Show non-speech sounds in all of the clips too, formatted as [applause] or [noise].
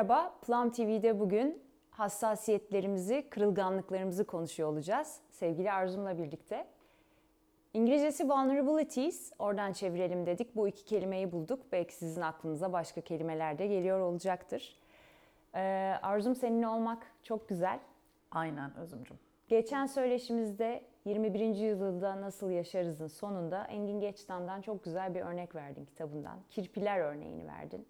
Merhaba, Plum TV'de bugün hassasiyetlerimizi, kırılganlıklarımızı konuşuyor olacağız. Sevgili Arzum'la birlikte. İngilizcesi vulnerabilities, oradan çevirelim dedik. Bu iki kelimeyi bulduk. Belki sizin aklınıza başka kelimeler de geliyor olacaktır. Ee, Arzum seninle olmak çok güzel. Aynen Özümcüm. Geçen söyleşimizde 21. yüzyılda nasıl yaşarızın sonunda Engin Geçtan'dan çok güzel bir örnek verdin kitabından. Kirpiler örneğini verdin.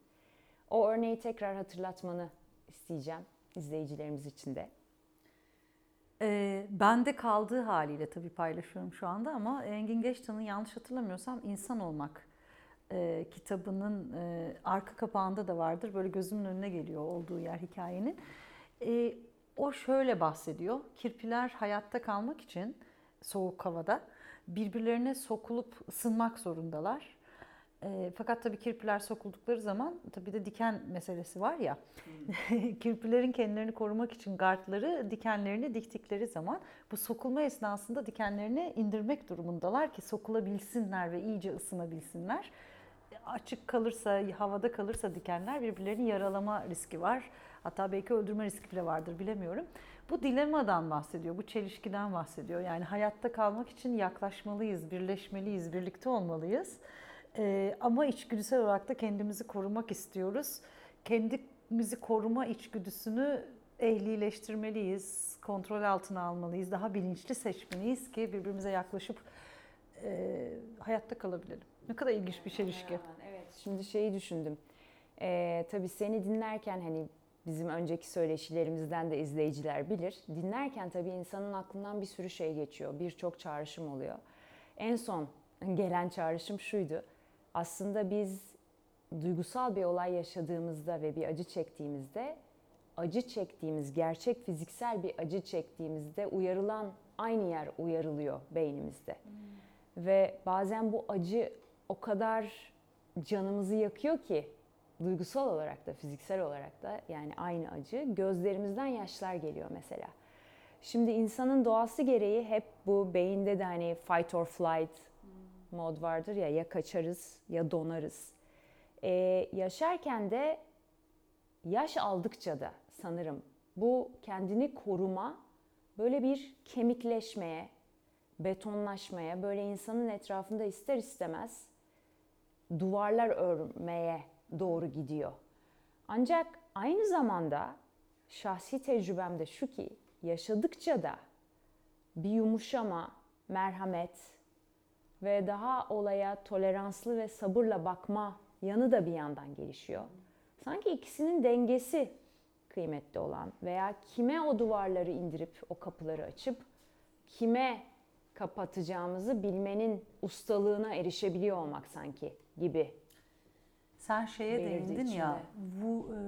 O örneği tekrar hatırlatmanı isteyeceğim izleyicilerimiz için de. Ee, bende kaldığı haliyle tabii paylaşıyorum şu anda ama Engin Geçtan'ın yanlış hatırlamıyorsam İnsan Olmak e, kitabının e, arka kapağında da vardır. Böyle gözümün önüne geliyor olduğu yer hikayenin. E, o şöyle bahsediyor. Kirpiler hayatta kalmak için soğuk havada birbirlerine sokulup ısınmak zorundalar. E, fakat tabii kirpiler sokuldukları zaman tabii de diken meselesi var ya. Hmm. [laughs] kirpilerin kendilerini korumak için gardları dikenlerini diktikleri zaman bu sokulma esnasında dikenlerini indirmek durumundalar ki sokulabilsinler ve iyice ısınabilsinler. Açık kalırsa, havada kalırsa dikenler birbirlerini yaralama riski var. Hatta belki öldürme riski bile vardır bilemiyorum. Bu dilemadan bahsediyor, bu çelişkiden bahsediyor. Yani hayatta kalmak için yaklaşmalıyız, birleşmeliyiz, birlikte olmalıyız. Ee, ama içgüdüsel olarak da kendimizi korumak istiyoruz. Kendimizi koruma içgüdüsünü ehlileştirmeliyiz, kontrol altına almalıyız, daha bilinçli seçmeliyiz ki birbirimize yaklaşıp e, hayatta kalabilelim. Ne kadar ilginç bir çelişki. Evet, şimdi şeyi düşündüm. Ee, tabii seni dinlerken hani bizim önceki söyleşilerimizden de izleyiciler bilir. Dinlerken tabii insanın aklından bir sürü şey geçiyor. Birçok çağrışım oluyor. En son gelen çağrışım şuydu aslında biz duygusal bir olay yaşadığımızda ve bir acı çektiğimizde acı çektiğimiz, gerçek fiziksel bir acı çektiğimizde uyarılan aynı yer uyarılıyor beynimizde. Hmm. Ve bazen bu acı o kadar canımızı yakıyor ki duygusal olarak da fiziksel olarak da yani aynı acı gözlerimizden yaşlar geliyor mesela. Şimdi insanın doğası gereği hep bu beyinde de hani fight or flight mod vardır ya ya kaçarız ya donarız. Ee, yaşarken de yaş aldıkça da sanırım bu kendini koruma böyle bir kemikleşmeye, betonlaşmaya, böyle insanın etrafında ister istemez duvarlar örmeye doğru gidiyor. Ancak aynı zamanda şahsi tecrübemde şu ki yaşadıkça da bir yumuşama, merhamet, ve daha olaya toleranslı ve sabırla bakma yanı da bir yandan gelişiyor. Sanki ikisinin dengesi kıymetli olan veya kime o duvarları indirip o kapıları açıp kime kapatacağımızı bilmenin ustalığına erişebiliyor olmak sanki gibi. Sen şeye değindin içinde. ya, vu, e,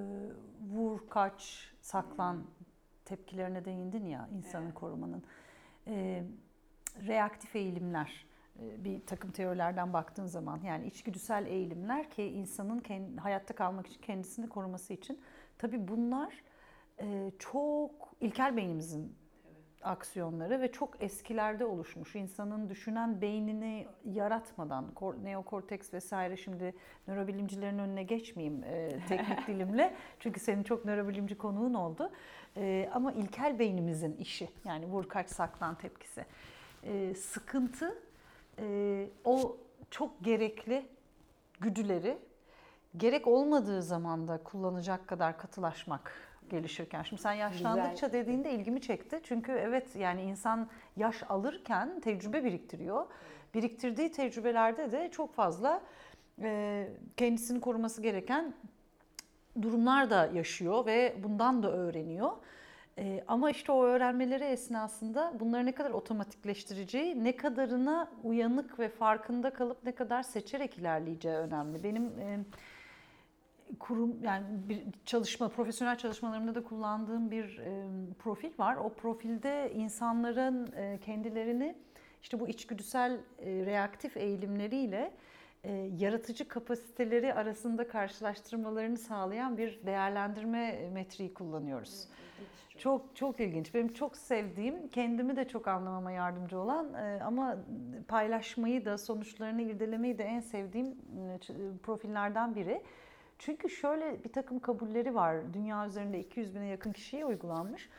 vur, kaç, saklan tepkilerine değindin ya insanın evet. korumanın. E, reaktif eğilimler bir takım teorilerden baktığın zaman yani içgüdüsel eğilimler ki insanın kendi, hayatta kalmak için kendisini koruması için tabi bunlar e, çok ilkel beynimizin aksiyonları ve çok eskilerde oluşmuş. İnsanın düşünen beynini yaratmadan, neokorteks vesaire şimdi nörobilimcilerin önüne geçmeyeyim e, [laughs] teknik dilimle. Çünkü senin çok nörobilimci konuğun oldu. E, ama ilkel beynimizin işi yani vur kaç saklan tepkisi. E, sıkıntı e, o çok gerekli güdüleri gerek olmadığı zamanda kullanacak kadar katılaşmak gelişirken. Şimdi sen yaşlandıkça Güzel. dediğinde ilgimi çekti. Çünkü evet yani insan yaş alırken tecrübe biriktiriyor. Biriktirdiği tecrübelerde de çok fazla e, kendisini koruması gereken durumlar da yaşıyor ve bundan da öğreniyor. E, ama işte o öğrenmeleri esnasında bunları ne kadar otomatikleştireceği, ne kadarına uyanık ve farkında kalıp ne kadar seçerek ilerleyeceği önemli. Benim e, kurum yani bir çalışma, profesyonel çalışmalarımda da kullandığım bir e, profil var. O profilde insanların e, kendilerini işte bu içgüdüsel e, reaktif eğilimleriyle e, yaratıcı kapasiteleri arasında karşılaştırmalarını sağlayan bir değerlendirme metriği kullanıyoruz. çok. Çok çok ilginç. Benim çok sevdiğim, kendimi de çok anlamama yardımcı olan e, ama paylaşmayı da sonuçlarını irdelemeyi de en sevdiğim e, profillerden biri. Çünkü şöyle bir takım kabulleri var. Dünya üzerinde 200 bine yakın kişiye uygulanmış.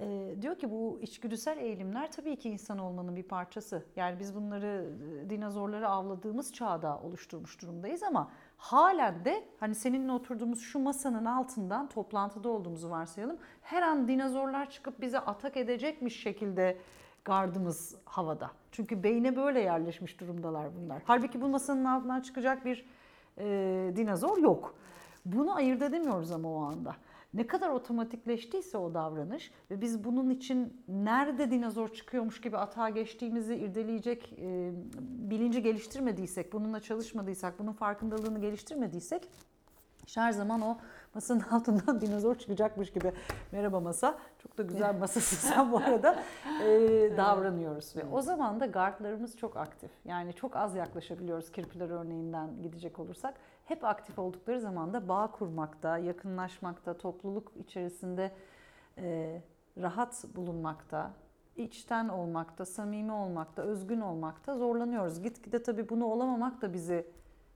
E, diyor ki bu içgüdüsel eğilimler tabii ki insan olmanın bir parçası. Yani biz bunları e, dinozorları avladığımız çağda oluşturmuş durumdayız ama halen de hani seninle oturduğumuz şu masanın altından toplantıda olduğumuzu varsayalım. Her an dinozorlar çıkıp bize atak edecekmiş şekilde gardımız havada. Çünkü beyne böyle yerleşmiş durumdalar bunlar. Halbuki bu masanın altından çıkacak bir e, dinozor yok. Bunu ayırt edemiyoruz ama o anda ne kadar otomatikleştiyse o davranış ve biz bunun için nerede dinozor çıkıyormuş gibi atağa geçtiğimizi irdeleyecek e, bilinci geliştirmediysek, bununla çalışmadıysak, bunun farkındalığını geliştirmediysek her zaman o masanın [laughs] altından dinozor çıkacakmış gibi. Merhaba masa. Çok da güzel [laughs] masasın sen bu arada. E, davranıyoruz ve o zaman da gardlarımız çok aktif. Yani çok az yaklaşabiliyoruz kirpiler örneğinden gidecek olursak. Hep aktif oldukları zaman da bağ kurmakta yakınlaşmakta topluluk içerisinde e, rahat bulunmakta içten olmakta, samimi olmakta, özgün olmakta zorlanıyoruz. Gitgide tabii bunu olamamak da bizi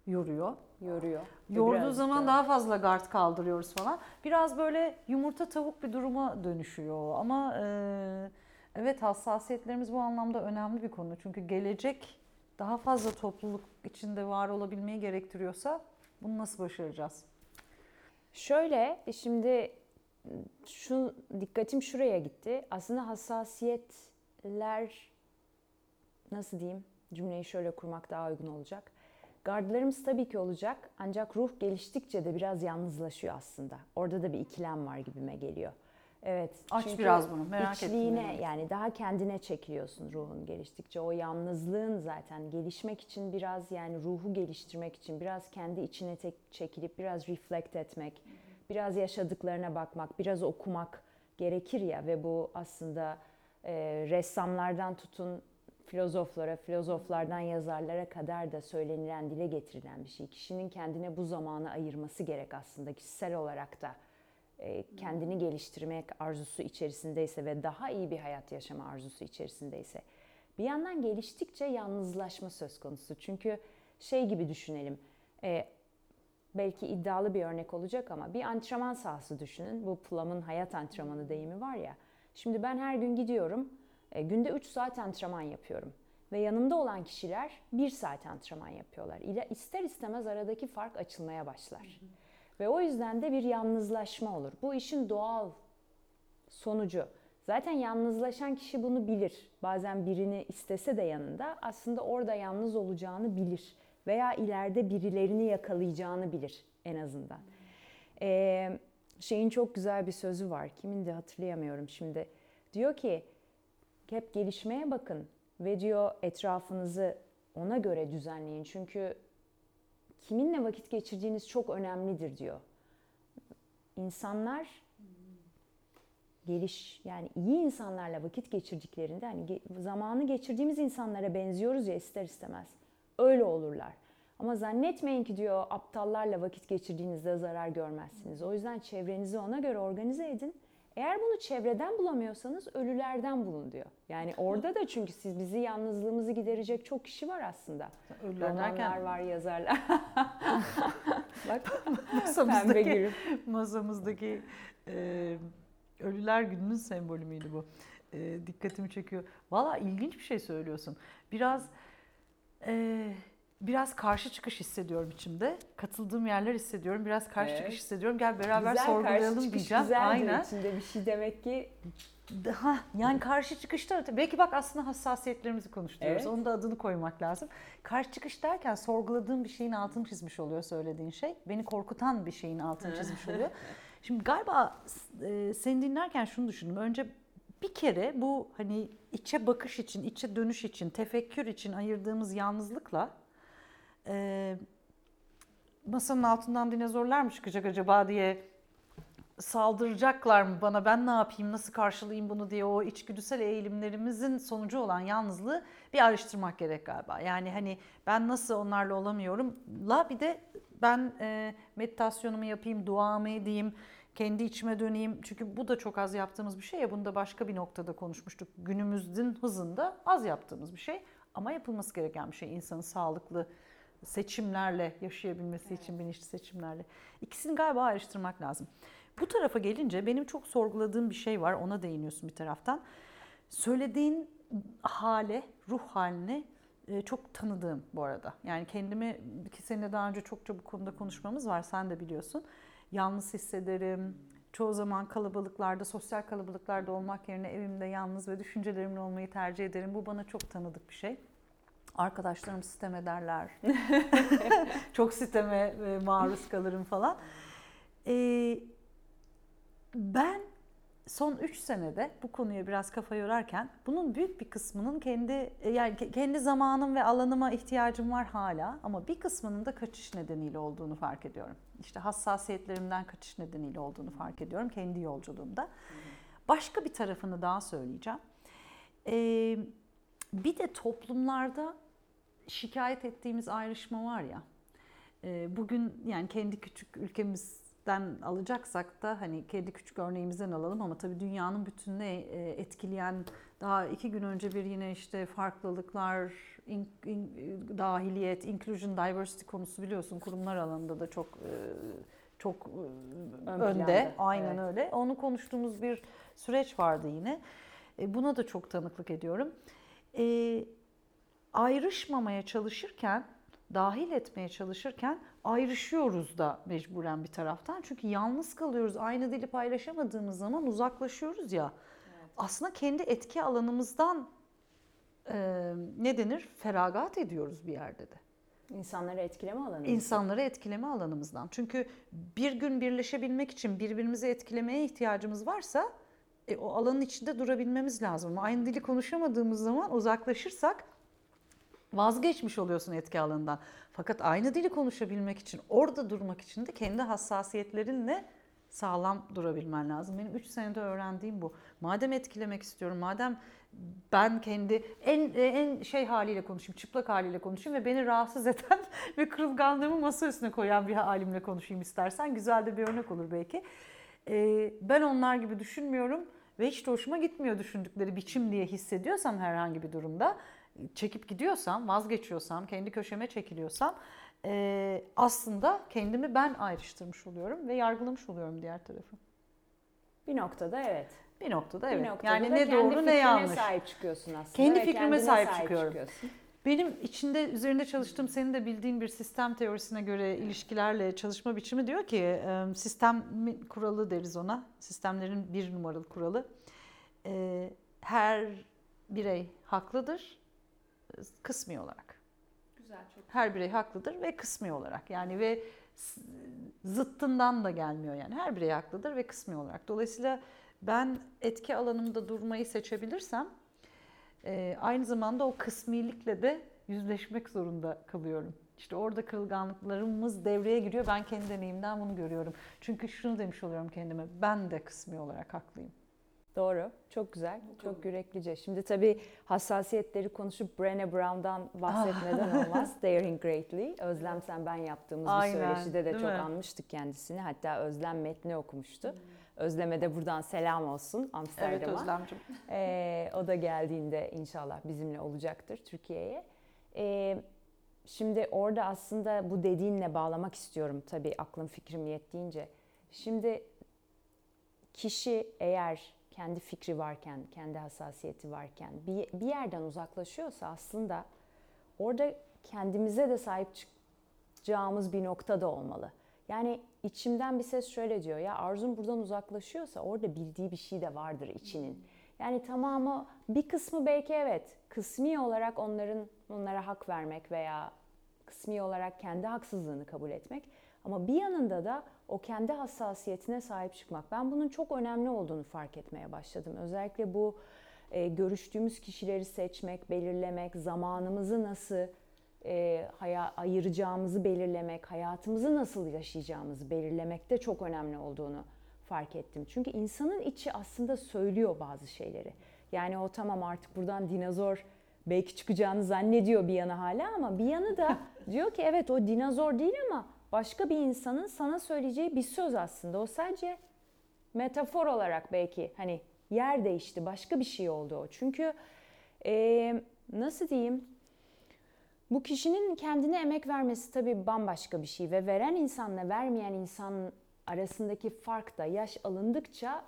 yoruyor. Yoruyor. Yorduğu zaman da. daha fazla gard kaldırıyoruz falan. Biraz böyle yumurta tavuk bir duruma dönüşüyor. Ama e, evet hassasiyetlerimiz bu anlamda önemli bir konu. Çünkü gelecek daha fazla topluluk içinde var olabilmeyi gerektiriyorsa bunu nasıl başaracağız? Şöyle şimdi şu dikkatim şuraya gitti. Aslında hassasiyetler nasıl diyeyim? Cümleyi şöyle kurmak daha uygun olacak Gardlarımız tabii ki olacak ancak ruh geliştikçe de biraz yalnızlaşıyor aslında. Orada da bir ikilem var gibime geliyor. Evet. Aç biraz bunu merak içliğine, ettim. yani daha kendine çekiliyorsun ruhun geliştikçe. O yalnızlığın zaten gelişmek için biraz yani ruhu geliştirmek için biraz kendi içine tek çekilip biraz reflect etmek, biraz yaşadıklarına bakmak, biraz okumak gerekir ya ve bu aslında e, ressamlardan tutun filozoflara, filozoflardan yazarlara kadar da söylenilen, dile getirilen bir şey. Kişinin kendine bu zamanı ayırması gerek aslında kişisel olarak da e, kendini geliştirmek arzusu içerisindeyse ve daha iyi bir hayat yaşama arzusu içerisindeyse. Bir yandan geliştikçe yalnızlaşma söz konusu. Çünkü şey gibi düşünelim, e, belki iddialı bir örnek olacak ama bir antrenman sahası düşünün. Bu Plum'un hayat antrenmanı deyimi var ya. Şimdi ben her gün gidiyorum e, günde 3 saat antrenman yapıyorum. Ve yanımda olan kişiler 1 saat antrenman yapıyorlar. İster istemez aradaki fark açılmaya başlar. Ve o yüzden de bir yalnızlaşma olur. Bu işin doğal sonucu. Zaten yalnızlaşan kişi bunu bilir. Bazen birini istese de yanında aslında orada yalnız olacağını bilir. Veya ileride birilerini yakalayacağını bilir en azından. Ee, şeyin çok güzel bir sözü var. Kimin de hatırlayamıyorum şimdi. Diyor ki hep gelişmeye bakın ve diyor etrafınızı ona göre düzenleyin. Çünkü kiminle vakit geçirdiğiniz çok önemlidir diyor. İnsanlar geliş yani iyi insanlarla vakit geçirdiklerinde hani zamanı geçirdiğimiz insanlara benziyoruz ya ister istemez. Öyle olurlar. Ama zannetmeyin ki diyor aptallarla vakit geçirdiğinizde zarar görmezsiniz. O yüzden çevrenizi ona göre organize edin eğer bunu çevreden bulamıyorsanız ölülerden bulun diyor. Yani orada da çünkü siz bizi yalnızlığımızı giderecek çok kişi var aslında. Ölüler derken... var, yazarlar. [laughs] Bak masamızdaki, masamızdaki e, Ölüler Günü'nün sembolü müydü bu? E, dikkatimi çekiyor. Valla ilginç bir şey söylüyorsun. Biraz... E, biraz karşı çıkış hissediyorum içimde. Katıldığım yerler hissediyorum. Biraz karşı evet. çıkış hissediyorum. Gel beraber güzel, sorgulayalım karşı diyeceğim. Güzel Aynen. içinde bir şey demek ki daha yani karşı çıkışta belki bak aslında hassasiyetlerimizi konuşturuyoruz. Evet. Onun da adını koymak lazım. Karşı çıkış derken sorguladığım bir şeyin altını çizmiş oluyor söylediğin şey. Beni korkutan bir şeyin altını çizmiş oluyor. Şimdi galiba e, seni dinlerken şunu düşündüm. Önce bir kere bu hani içe bakış için, içe dönüş için, tefekkür için ayırdığımız yalnızlıkla e, masanın altından dinozorlar mı çıkacak acaba diye saldıracaklar mı bana ben ne yapayım nasıl karşılayayım bunu diye o içgüdüsel eğilimlerimizin sonucu olan yalnızlığı bir araştırmak gerek galiba. Yani hani ben nasıl onlarla olamıyorum la bir de ben e, meditasyonumu yapayım, duamı edeyim, kendi içime döneyim. Çünkü bu da çok az yaptığımız bir şey ya bunu da başka bir noktada konuşmuştuk. Günümüzün hızında az yaptığımız bir şey ama yapılması gereken bir şey insanın sağlıklı seçimlerle yaşayabilmesi evet. için bilinçli seçimlerle. İkisini galiba ayrıştırmak lazım. Bu tarafa gelince benim çok sorguladığım bir şey var. Ona değiniyorsun bir taraftan. Söylediğin hale, ruh haline e, çok tanıdığım bu arada. Yani kendimi ki seninle daha önce çokça bu konuda konuşmamız var. Sen de biliyorsun. Yalnız hissederim. Çoğu zaman kalabalıklarda, sosyal kalabalıklarda olmak yerine evimde yalnız ve düşüncelerimle olmayı tercih ederim. Bu bana çok tanıdık bir şey. Arkadaşlarım sitem ederler. [laughs] çok siteme e, maruz kalırım falan. Ee, ben son 3 senede bu konuya biraz kafa yorarken bunun büyük bir kısmının kendi e, yani kendi zamanım ve alanıma ihtiyacım var hala ama bir kısmının da kaçış nedeniyle olduğunu fark ediyorum. İşte hassasiyetlerimden kaçış nedeniyle olduğunu fark ediyorum kendi yolculuğumda. Başka bir tarafını daha söyleyeceğim. Ee, bir de toplumlarda şikayet ettiğimiz ayrışma var ya. E, bugün yani kendi küçük ülkemiz den alacaksak da hani kendi küçük örneğimizden alalım ama tabii dünyanın bütününe e, etkileyen daha iki gün önce bir yine işte farklılıklar, in, in, dahiliyet, inclusion, diversity konusu biliyorsun kurumlar alanında da çok e, çok Ön önde. Planda. Aynen evet. öyle. Onu konuştuğumuz bir süreç vardı yine. Buna da çok tanıklık ediyorum. Ayrışmamaya çalışırken dahil etmeye çalışırken ayrışıyoruz da mecburen bir taraftan. Çünkü yalnız kalıyoruz. Aynı dili paylaşamadığımız zaman uzaklaşıyoruz ya. Evet. Aslında kendi etki alanımızdan e, ne denir? Feragat ediyoruz bir yerde de. İnsanları etkileme alanımızdan. İnsanları etkileme alanımızdan. Çünkü bir gün birleşebilmek için birbirimizi etkilemeye ihtiyacımız varsa e, o alanın içinde durabilmemiz lazım. Aynı dili konuşamadığımız zaman uzaklaşırsak vazgeçmiş oluyorsun etki alanından. Fakat aynı dili konuşabilmek için, orada durmak için de kendi hassasiyetlerinle sağlam durabilmen lazım. Benim 3 senede öğrendiğim bu. Madem etkilemek istiyorum, madem ben kendi en en şey haliyle konuşayım, çıplak haliyle konuşayım ve beni rahatsız eden [laughs] ve kırılganlığımı masa üstüne koyan bir halimle konuşayım istersen. Güzel de bir örnek olur belki. Ee, ben onlar gibi düşünmüyorum ve hiç de hoşuma gitmiyor düşündükleri biçim diye hissediyorsam herhangi bir durumda çekip gidiyorsam, vazgeçiyorsam, kendi köşeme çekiliyorsam e, aslında kendimi ben ayrıştırmış oluyorum ve yargılamış oluyorum diğer tarafı. Bir noktada evet. Bir noktada evet. Bir noktada yani ne doğru ne yanlış. sahip çıkıyorsun aslında. Kendi fikrime sahip, sahip çıkıyorum. Çıkıyorsun. Benim içinde üzerinde çalıştığım senin de bildiğin bir sistem teorisine göre ilişkilerle çalışma biçimi diyor ki sistem kuralı deriz ona. Sistemlerin bir numaralı kuralı. Her birey haklıdır kısmi olarak. Güzel, çok Her birey haklıdır ve kısmi olarak. Yani ve zıttından da gelmiyor yani. Her birey haklıdır ve kısmi olarak. Dolayısıyla ben etki alanımda durmayı seçebilirsem e, aynı zamanda o kısmilikle de yüzleşmek zorunda kalıyorum. İşte orada kırılganlıklarımız devreye giriyor. Ben kendi deneyimden bunu görüyorum. Çünkü şunu demiş oluyorum kendime. Ben de kısmi olarak haklıyım. Doğru. Çok güzel. Çok yüreklice. Şimdi tabii hassasiyetleri konuşup Brené Brown'dan bahsetmeden olmaz. [laughs] Daring Greatly. Özlem sen ben yaptığımız Aynen, bir söyleşide de çok mi? anmıştık kendisini. Hatta Özlem metni okumuştu. Hmm. Özlem'e de buradan selam olsun Amsterdam'a. Evet Özlem'cim. Ee, o da geldiğinde inşallah bizimle olacaktır Türkiye'ye. Ee, şimdi orada aslında bu dediğinle bağlamak istiyorum tabii aklım fikrim yettiğince. Şimdi kişi eğer kendi fikri varken, kendi hassasiyeti varken bir, bir yerden uzaklaşıyorsa aslında orada kendimize de sahip çıkacağımız bir nokta da olmalı. Yani içimden bir ses şöyle diyor ya Arzum buradan uzaklaşıyorsa orada bildiği bir şey de vardır içinin. Yani tamamı bir kısmı belki evet kısmi olarak onların onlara hak vermek veya kısmi olarak kendi haksızlığını kabul etmek ama bir yanında da o kendi hassasiyetine sahip çıkmak. Ben bunun çok önemli olduğunu fark etmeye başladım. Özellikle bu e, görüştüğümüz kişileri seçmek, belirlemek, zamanımızı nasıl e, haya, ayıracağımızı belirlemek, hayatımızı nasıl yaşayacağımızı belirlemekte çok önemli olduğunu fark ettim. Çünkü insanın içi aslında söylüyor bazı şeyleri. Yani o tamam artık buradan dinozor belki çıkacağını zannediyor bir yanı hala ama bir yanı da [laughs] diyor ki evet o dinozor değil ama başka bir insanın sana söyleyeceği bir söz aslında. O sadece metafor olarak belki hani yer değişti, başka bir şey oldu o. Çünkü e, nasıl diyeyim? Bu kişinin kendine emek vermesi tabii bambaşka bir şey ve veren insanla vermeyen insan arasındaki fark da yaş alındıkça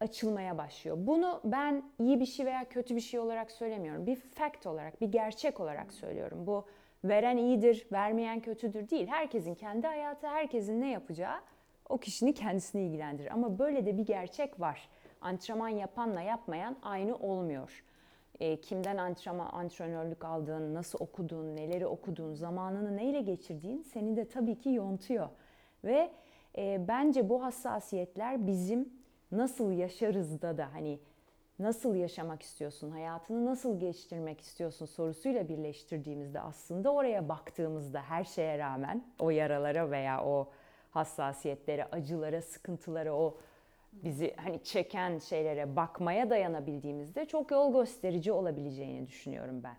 açılmaya başlıyor. Bunu ben iyi bir şey veya kötü bir şey olarak söylemiyorum. Bir fact olarak, bir gerçek olarak söylüyorum. Bu veren iyidir, vermeyen kötüdür değil. Herkesin kendi hayatı, herkesin ne yapacağı o kişinin kendisini ilgilendirir. Ama böyle de bir gerçek var. Antrenman yapanla yapmayan aynı olmuyor. E, kimden antrenman, antrenörlük aldığın, nasıl okuduğun, neleri okuduğun, zamanını neyle geçirdiğin seni de tabii ki yontuyor. Ve e, bence bu hassasiyetler bizim nasıl yaşarız da da hani nasıl yaşamak istiyorsun, hayatını nasıl geçirmek istiyorsun sorusuyla birleştirdiğimizde aslında oraya baktığımızda her şeye rağmen o yaralara veya o hassasiyetlere, acılara, sıkıntılara, o bizi hani çeken şeylere bakmaya dayanabildiğimizde çok yol gösterici olabileceğini düşünüyorum ben.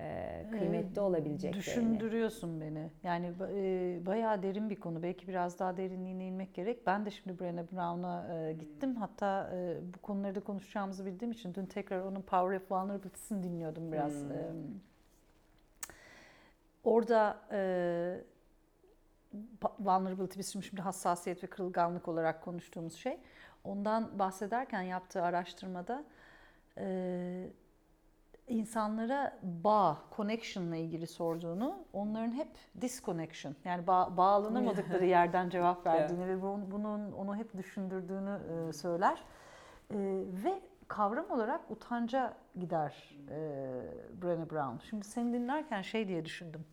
Ee, kıymetli olabilecek. Düşündürüyorsun beni. Yani e, bayağı derin bir konu. Belki biraz daha derinliğine inmek gerek. Ben de şimdi Brené Brown'a e, gittim. Hatta e, bu konuları da konuşacağımızı bildiğim için dün tekrar onun Power of Vulnerability'sini dinliyordum biraz. Hmm. E, orada e, vulnerability bizim şimdi hassasiyet ve kırılganlık olarak konuştuğumuz şey. Ondan bahsederken yaptığı araştırmada e, insanlara bağ, connection ile ilgili sorduğunu, onların hep disconnection yani ba- bağlanamadıkları [laughs] yerden cevap verdiğini ve bunun onu hep düşündürdüğünü e, söyler. E, ve kavram olarak utanca gider e, Brené Brown. Şimdi seni dinlerken şey diye düşündüm.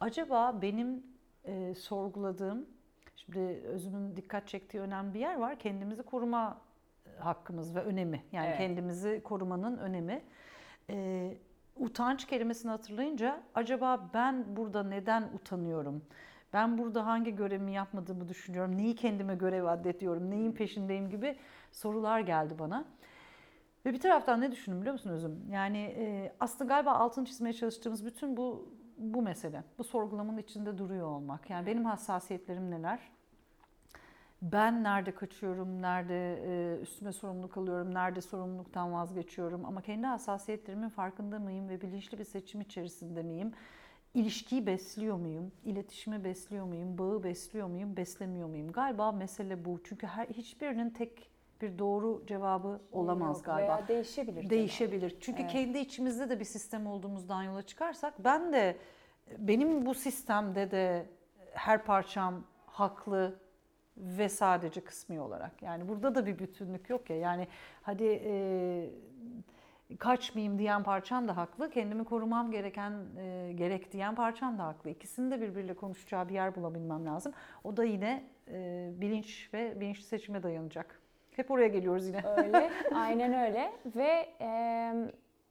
Acaba benim e, sorguladığım, şimdi özümün dikkat çektiği önemli bir yer var. Kendimizi koruma hakkımız ve önemi. Yani evet. kendimizi korumanın önemi. E, utanç kelimesini hatırlayınca acaba ben burada neden utanıyorum? Ben burada hangi görevimi yapmadığımı düşünüyorum. Neyi kendime görev addediyorum? Neyin peşindeyim gibi sorular geldi bana. Ve bir taraftan ne düşündüm biliyor musun Özüm? Yani e, aslında galiba altın çizmeye çalıştığımız bütün bu bu mesele. Bu sorgulamanın içinde duruyor olmak. Yani benim hassasiyetlerim neler? Ben nerede kaçıyorum, nerede e, üstüme sorumluluk alıyorum, nerede sorumluluktan vazgeçiyorum ama kendi hassasiyetlerimin farkında mıyım ve bilinçli bir seçim içerisinde miyim? İlişkiyi besliyor muyum? İletişimi besliyor muyum? Bağı besliyor muyum? Beslemiyor muyum? Galiba mesele bu. Çünkü her, hiçbirinin tek bir doğru cevabı olamaz Yok, galiba. Veya değişebilir. Değişebilir. Tabii. Çünkü evet. kendi içimizde de bir sistem olduğumuzdan yola çıkarsak ben de benim bu sistemde de her parçam haklı ve sadece kısmi olarak. Yani burada da bir bütünlük yok ya. Yani hadi e, kaçmayayım diyen parçam da haklı. Kendimi korumam gereken e, gerek diyen parçam da haklı. İkisinin de birbiriyle konuşacağı bir yer bulabilmem lazım. O da yine e, bilinç ve bilinçli seçime dayanacak. Hep oraya geliyoruz yine. Öyle, [laughs] aynen öyle ve e,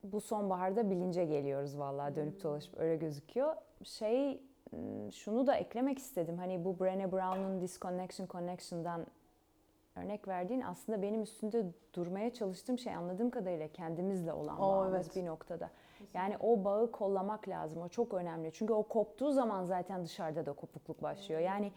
bu sonbaharda bilince geliyoruz vallahi dönüp dolaşıp öyle gözüküyor. Şey şunu da eklemek istedim. Hani bu Brené Brown'un Disconnection Connection'dan örnek verdiğin aslında benim üstünde durmaya çalıştığım şey anladığım kadarıyla kendimizle olan bağımız evet. bir noktada. Yani o bağı kollamak lazım. O çok önemli. Çünkü o koptuğu zaman zaten dışarıda da kopukluk başlıyor. Yani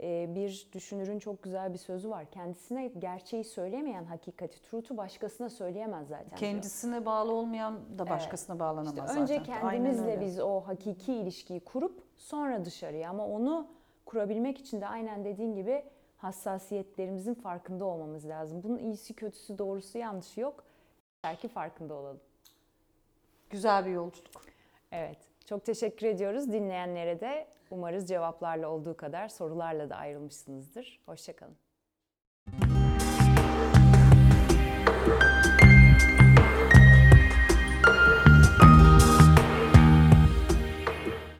bir düşünürün çok güzel bir sözü var. Kendisine gerçeği söylemeyen hakikati, truth'u başkasına söyleyemez zaten. Kendisine diyor. bağlı olmayan da başkasına evet. bağlanamaz işte zaten. Önce kendimizle biz o hakiki ilişkiyi kurup sonra dışarıya ama onu kurabilmek için de aynen dediğin gibi hassasiyetlerimizin farkında olmamız lazım. Bunun iyisi, kötüsü, doğrusu, yanlışı yok. Yeter ki farkında olalım. Güzel bir yolculuk. Evet. Çok teşekkür ediyoruz dinleyenlere de. Umarız cevaplarla olduğu kadar sorularla da ayrılmışsınızdır. Hoşçakalın.